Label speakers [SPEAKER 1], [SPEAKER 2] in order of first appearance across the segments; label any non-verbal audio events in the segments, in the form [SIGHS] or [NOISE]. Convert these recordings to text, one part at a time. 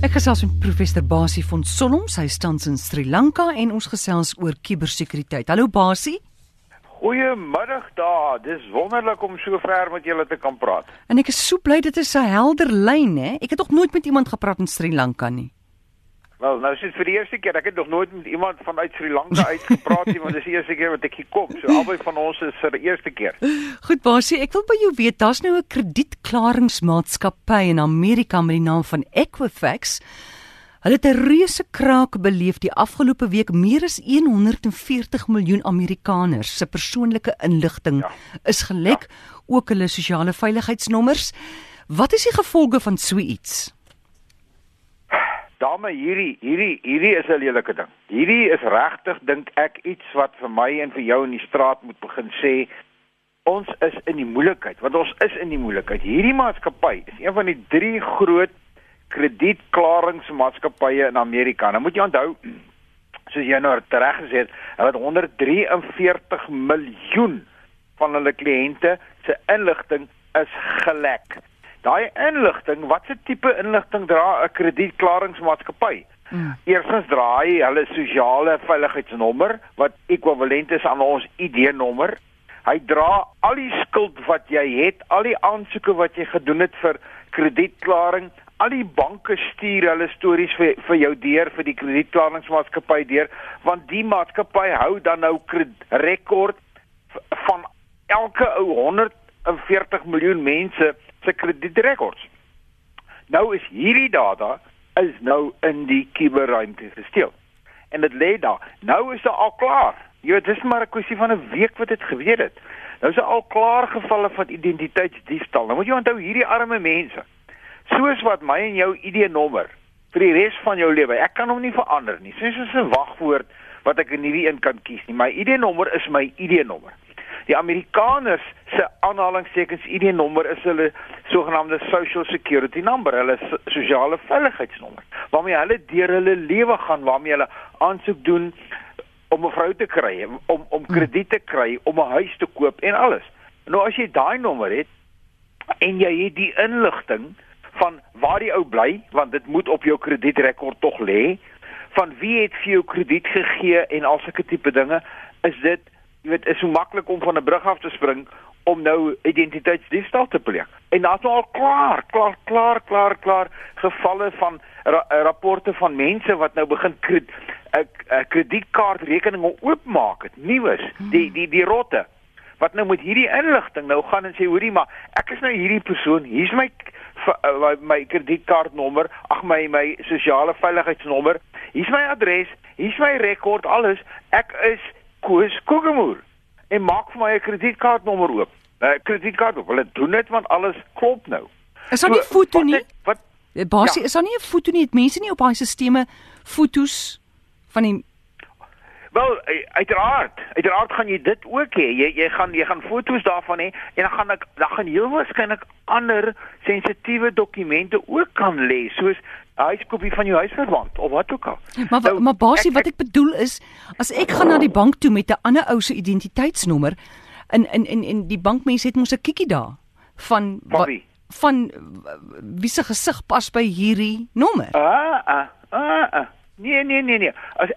[SPEAKER 1] Ek gesels met professor Basie van Sonnoms, hy staan in Sri Lanka en ons gesels oor kubersekuriteit. Hallo Basie.
[SPEAKER 2] Goeiemiddag daar. Dis wonderlik om so ver met julle te kan praat.
[SPEAKER 1] En ek is so bly dit is 'n helder lyn, hè. Ek het nog nooit met iemand gepraat in Sri Lanka nie.
[SPEAKER 2] Wel, nou is dit vir die eerste keer. Ek het nog nooit met iemand vanuit Sri Lanka uitgepraat nie, want dis die eerste keer wat ek hier kom. So albei van ons is vir die eerste keer.
[SPEAKER 1] Goed Basie, ek wil by jou weet, daar's nou 'n kredietklaringsmaatskappy in Amerika met die naam van Equifax. Hulle het 'n reuse kraak beleef die afgelope week. Meer as 140 miljoen Amerikaners se persoonlike inligting ja. is gelek, ja. ook hulle sosiale veiligheidsnommers. Wat is die gevolge van so iets?
[SPEAKER 2] Dame, hierdie hierdie hierdie is 'n lelike ding. Hierdie is regtig dink ek iets wat vir my en vir jou in die straat moet begin sê ons is in die moeilikheid, want ons is in die moeilikheid. Hierdie maatskappy is een van die drie groot kredietklaringsmaatskappye in Amerika. Nou moet jy onthou soos jy nou reg gesê het, hulle het 143 miljoen van hulle kliënte se inligting is gelek. Daai inligting, watse tipe inligting dra 'n kredietklaringsmaatskappy? Mm. Eerstens dra hy hulle sosiale veiligheidsnommer wat ekwivalent is aan ons ID-nommer. Hy dra al die skuld wat jy het, al die aansoeke wat jy gedoen het vir kredietklaring, al die banke stuur hulle stories vir vir jou deur vir die kredietklaringsmaatskappy deur, want die maatskappy hou dan nou rekord van elke ou 140 miljoen mense se kredietrekords. Nou is hierdie data is nou in die kuberruimte gesteel. En dit lê daar. Nou is dit al klaar. Jy weet, dis maar 'n kwessie van 'n week wat dit gebeur het. Nou is dit al klaar gevalle van identiteitsdiefstal. Nou moet jy onthou hierdie arme mense. Soos wat my en jou ID-nommer vir die res van jou lewe. Ek kan hom nie verander nie. Soos 'n wagwoord wat ek 'n nuwe een kan kies nie. My ID-nommer is my ID-nommer. Die Amerikaners se aanhalingstekens ID-nommer is hulle sogenaamde social security number, hulle sosiale veiligheidsnommer, waarmee hulle deur hulle lewe gaan, waarmee hulle aansoek doen om 'n vrou te kry, om om krediet te kry, om 'n huis te koop en alles. Nou as jy daai nommer het en jy het die inligting van waar die ou bly, want dit moet op jou kredietrekord tog lê, van wie het vir jou krediet gegee en al sulke tipe dinge, is dit jy weet is so maklik om van 'n brug af te spring om nou identiteitsdiefstal te pleeg. En daar's nou al klaar, klaar, klaar, klaar, klaar gevalle van ra rapporte van mense wat nou begin 'n kredietkaartrekeninge oopmaak het, nuus, die die die rotte wat nou met hierdie inligting nou gaan en sê hoorie maar ek is nou hierdie persoon, hier's my my, my kredietkaartnommer, ag my my sosiale veiligheidsnommer, hier's my adres, hier's my rekord, alles. Ek is Koos Kokemoer en maak vir my 'n kredietkaartnommer oop. 'n uh, Kredietkaart oop. Hulle doen dit want alles klop nou.
[SPEAKER 1] Is daar nie so, foto nie?
[SPEAKER 2] Wat?
[SPEAKER 1] Eh, Basie, ja. is daar nie 'n foto nie? Het mense nie op daai stelsels fotos van die
[SPEAKER 2] Wel, eh, uiteraard, uiteraard gaan jy dit ook hê. Jy jy gaan jy gaan foto's daarvan hê en dan gaan ek dan gaan heel waarskynlik ander sensitiewe dokumente ook kan lê, soos huiskopie van jou huisverwant of wat ook al.
[SPEAKER 1] Maar nou, maar basie wat ek bedoel is, as ek gaan na die bank toe met 'n ander ou se identiteitsnommer in in in en die bankmense het mos 'n kiekie daar van
[SPEAKER 2] wat
[SPEAKER 1] van wie se gesig pas by hierdie nommer?
[SPEAKER 2] Ah, ah, ah. ah. Nee, nee, nee, nee. As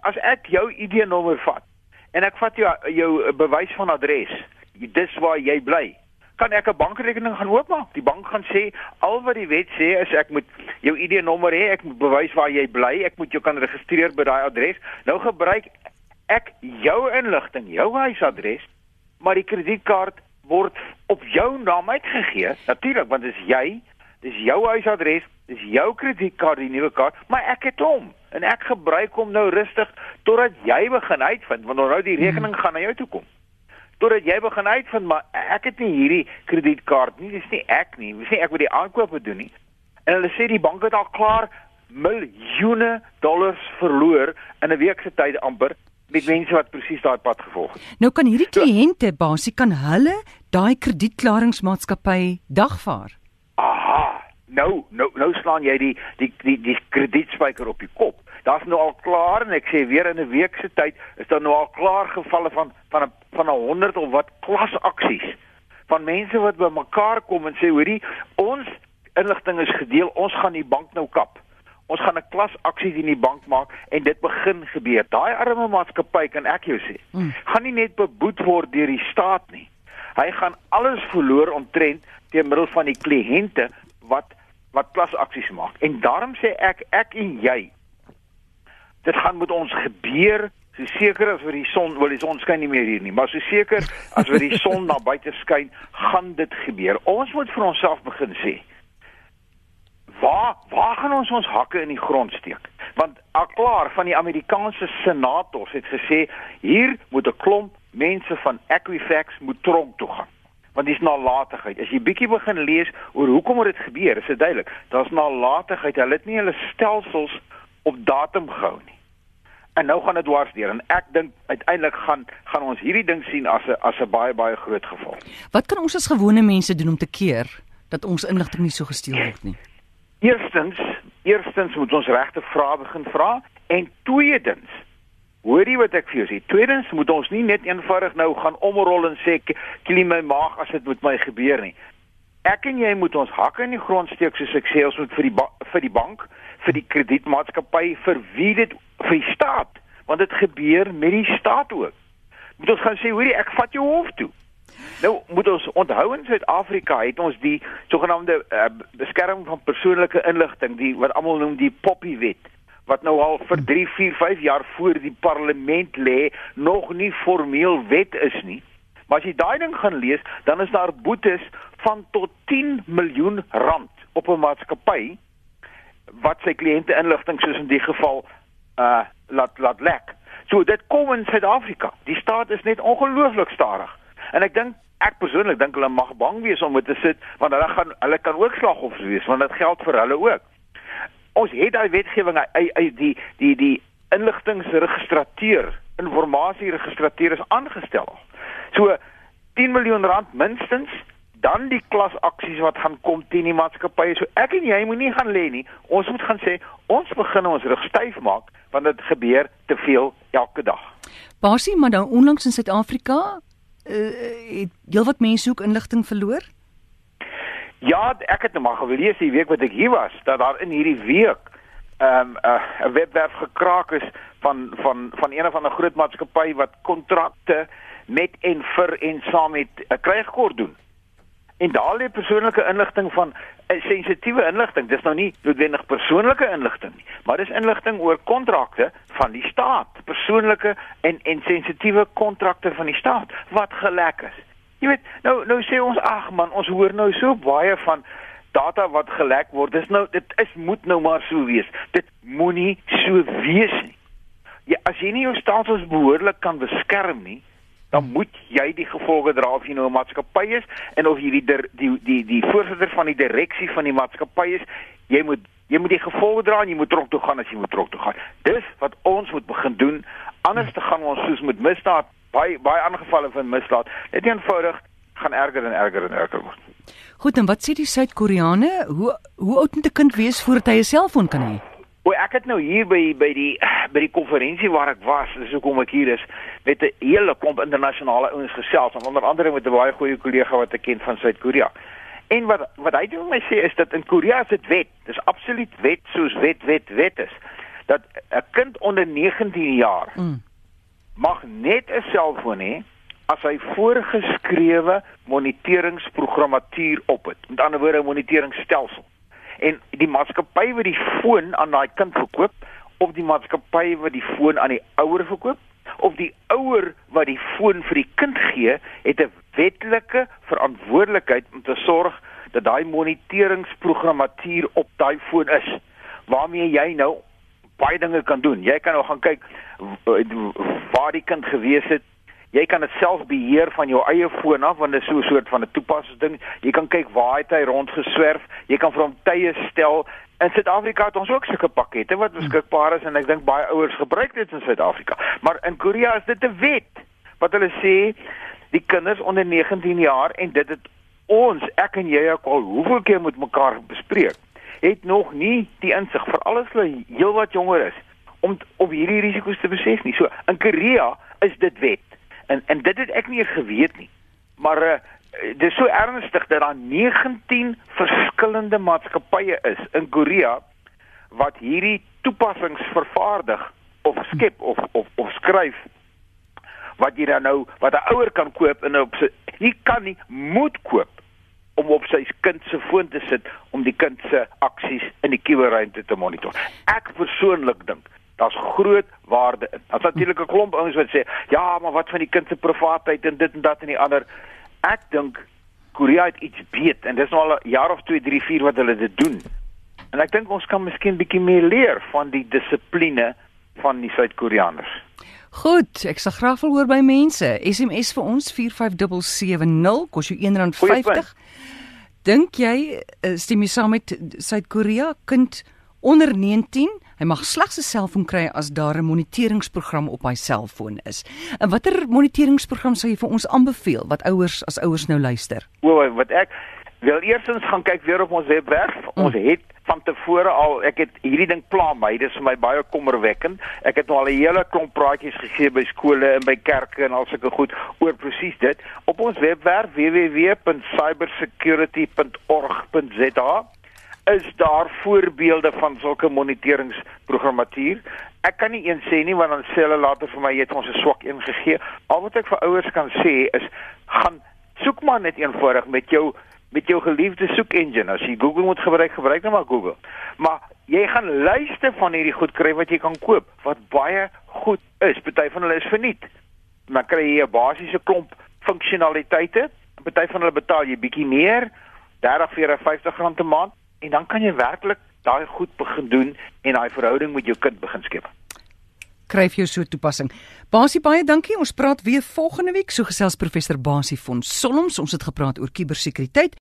[SPEAKER 2] as ek jou ID-nommer vat en ek vat jou jou bewys van adres, dis waar jy bly kan ek 'n bankrekening gaan oopmaak. Die bank gaan sê al wat die wet sê is ek moet jou ID-nommer hê, ek moet bewys waar jy bly, ek moet jou kan registreer by daai adres. Nou gebruik ek jou inligting, jou huisadres, maar die kredietkaart word op jou naam uitgegee. Natuurlik, want dit is jy, dis jou huisadres, dis jou kredietkaart, die nuwe kaart, maar ek het hom en ek gebruik hom nou rustig totdat jy begin uitvind want nou die rekening gaan na jou toe kom totdat jy begin uitvind maar ek het nie hierdie kredietkaart nie, dis nie ek nie. Dis nie ek wat die aankope doen nie. En hulle sê die bank het al klaar miljoene dollars verloor in 'n week se tyd amper met mense wat presies daai pad gevolg het.
[SPEAKER 1] Nou kan hierdie kliënte basies kan hulle daai kredietklaringsmaatskappy dagvaar.
[SPEAKER 2] Aha. Nou, nou nou slaan jy die die die die kredietspyker op die kop daar's nou al klaar en ek sê weer in 'n week se tyd is daar nou al klaar gevalle van van 'n van 'n 100 of wat klasaksies van mense wat by mekaar kom en sê hoorie ons inligting is gedeel ons gaan die bank nou kap ons gaan 'n klasaksie in die bank maak en dit begin gebeur. Daai arme maatskappy kan ek jou sê, mm. gaan nie net beboet word deur die staat nie. Hy gaan alles verloor omtrent deur middel van die kliënte wat wat klasaksies maak. En daarom sê ek ek en jy dit gaan met ons gebeur. So seker as wat die son wil die son skyn nie meer hier nie maar so seker as wat die son na buite skyn gaan dit gebeur. Ons moet vir onsself begin sê waar waar gaan ons ons hakke in die grond steek? Want al klaar van die Amerikaanse senators het gesê hier moet 'n klomp mense van Equifax moet tronk toe gaan. Want dis nalatigheid. As jy bietjie begin lees oor hoekom het dit gebeur is dit duidelik. Daar's nalatigheid. Hulle het nie hulle stelsels op datum gehou nie en nou gaan dit dwars deur en ek dink uiteindelik gaan gaan ons hierdie ding sien as 'n as 'n baie baie groot geval.
[SPEAKER 1] Wat kan ons as gewone mense doen om te keer dat ons inligting nie so gesteel word nie?
[SPEAKER 2] Eerstens, eerstens moet ons regte vrae begin vra en tweedens Hoorie wat ek vir jou sê. Tweedens moet ons nie net eenvoudig nou gaan omrol en sê klie my maag as dit met my gebeur nie. Ek en jy moet ons hakke in die grond steek soos ek sê ons moet vir die vir die bank, vir die kredietmaatskappy, vir wie dit vir die staat, want dit gebeur met die staat ook. Moet ons gaan sê, hoorie, ek vat jou hof toe. Nou moet ons onthou in Suid-Afrika het ons die sogenaamde uh, beskerming van persoonlike inligting, die wat almal noem die Poppy wet wat nou al vir 3, 4, 5 jaar voor die parlement lê, nog nie formeel wet is nie. Maar as jy daai ding gaan lees, dan is daar boetes van tot 10 miljoen rand op 'n maatskappy wat sy kliënte inligting soos in die geval uh laat laat lek. So dit kom in Suid-Afrika. Die staat is net ongelooflik stadig. En ek dink ek persoonlik dink hulle mag bang wees om te sit want hulle gaan hulle kan ook slagoffers wees want dit geld vir hulle ook. Ons het daai wetgewing uit die die die inligtingregistrateur, informasieregistrateur is aangestel. So 10 miljoen rand minstens dan die klasaksies wat gaan kom teen die maatskappye. So ek en jy moenie gaan lê nie. Ons moet gaan sê ons begin ons rug styf maak want dit gebeur te veel elke dag.
[SPEAKER 1] Basie, maar dan onlangs in Suid-Afrika uh, het heelwat mense ook inligting verloor.
[SPEAKER 2] Ja, ek het nou maar gelees die week wat ek hier was dat daar in hierdie week ehm, 'n um, uh, webwerf gekraak is van van van een van 'n groot maatskappy wat kontrakte met en vir en saam met 'n krygkort doen. En daar lê persoonlike inligting van eh, sensitiewe inligting. Dis nou nie noodwendig persoonlike inligting nie, maar dis inligting oor kontrakte van die staat, persoonlike en en sensitiewe kontrakte van die staat wat gelek is. Jy weet, nou nou sê ons ag man, ons hoor nou so baie van data wat gelek word. Dis nou dit is moet nou maar so wees. Dit moenie so wees nie. Ja, as jy nie jou stelsels behoorlik kan beskerm nie, dan moet jy die gevolge dra of jy nou 'n maatskappy is en of jy die die die die, die voorsitter van die direksie van die maatskappy is, jy moet jy moet die gevolge dra en jy moet tronk toe gaan as jy moet tronk toe gaan. Dis wat ons moet begin doen. Anders te gaan ons soos met misdaad baie baie aangevalle van misdaad. Dit eenvoudig gaan erger en erger en erger word.
[SPEAKER 1] Goed, en wat sê die Suid-Koreane? Hoe hoe oud moet 'n kind wees voordat hy 'n selfoon kan hê?
[SPEAKER 2] O, ek het nou hier by by die [SIGHS] by die konferensie waar ek was, dis hoekom ek hier is, met 'n hele klomp internasionale ouens gesels, onder andere met 'n baie goeie kollega wat ek ken van Suid-Korea. En wat wat hy doen my sê is dat in Korea is dit wet. Dis absoluut wet soos wet wet wet is dat 'n kind onder 19 jaar mm. mag net 'n selfoon hê as hy voorgeskrewe moniteringsprogrammatuur op het. Met ander woorde 'n moniteringsstelsel en die maatskappy wat die foon aan daai kind verkoop of die maatskappy wat die foon aan die ouer verkoop of die ouer wat die foon vir die kind gee het 'n wetlike verantwoordelikheid om te sorg dat daai moniteringsprogrammatuur op daai foon is waarmee jy nou baie dinge kan doen. Jy kan nou gaan kyk waar die kind gewees het Jy kan dit self beheer van jou eie foon af want dit is so 'n soort van 'n toepassingsding. Jy kan kyk waar hy rondgeswerf. Jy kan vir hom tye stel. In Suid-Afrika het ons ook sulke pakkette wat beskikbaar is en ek dink baie ouers gebruik dit in Suid-Afrika. Maar in Korea is dit 'n wet wat hulle sê die kinders onder 19 jaar en dit het ons, ek en jy ook al hoeveel keer met mekaar bespreek, het nog nie die insig vir alles hulle heelwat jonger is om op hierdie risiko's te besef nie. So in Korea is dit wet. En en dit het ek nie geweet nie. Maar uh, dit is so ernstig dat daar 19 verskillende maatskappye is in Korea wat hierdie toepassings vervaardig of skep of of of skryf wat jy dan nou wat 'n ouer kan koop en op sy hy kan nie moet koop om op sy kind se foon te sit om die kind se aksies in die kuberruimte te monitor. Ek persoonlik dink daar's groot waarde in. Daar's natuurlik 'n klomp ouens wat sê, "Ja, maar wat van die kind se privaatheid en dit en dat en die ander." Ek dink Korea het iets weet en dis nou al 'n jaar of 2, 3, 4 wat hulle dit doen. En ek dink ons kan miskien bietjie meer leer van die dissipline van die Suid-Koreaners.
[SPEAKER 1] Goed, ek sal graag wil hoor by mense. SMS vir ons 45770 kos jou R1.50. Dink jy uh, stem jy saam met Suid-Korea kind onder 19 Hy mag slegs 'n selfoon kry as daar 'n moniteringsprogram op hy selfoon is. En watter moniteringsprogram sou jy vir ons aanbeveel wat ouers as ouers nou luister?
[SPEAKER 2] O, wat ek wil eersins gaan kyk weer op ons webwerf. Mm. Ons het van tevore al ek het hierdie ding pla my. Dit is vir my baie kommerwekkend. Ek het al 'n hele klomp praatjies gegee by skole en by kerke en al sulke goed oor presies dit. Op ons webwerf www.cybersecurity.org.za is daar voorbeelde van sulke moniteringsprogrammatuur. Ek kan nie een sê nie want dan sê hulle later vir my jy het ons 'n swak een gegee. Al wat ek vir ouers kan sê is gaan soek maar net eenvoudig met jou met jou geliefde soek engine. As jy Google moet gebruik, gebruik net maar Google. Maar jy gaan lyste van hierdie goed kry wat jy kan koop wat baie goed is. Party van hulle is verniet. Maar kry jy 'n basiese klomp funksionaliteite. Party van hulle betaal jy bietjie meer, 30, 40, 50 rand 'n maand en dan kan jy werklik daai goed begin doen en daai verhouding met jou kind begin skep.
[SPEAKER 1] Kryf jou so toepassing. Basie baie dankie. Ons praat weer volgende week. So gesels professor Basie van Solms. Ons het gepraat oor kubersekuriteit.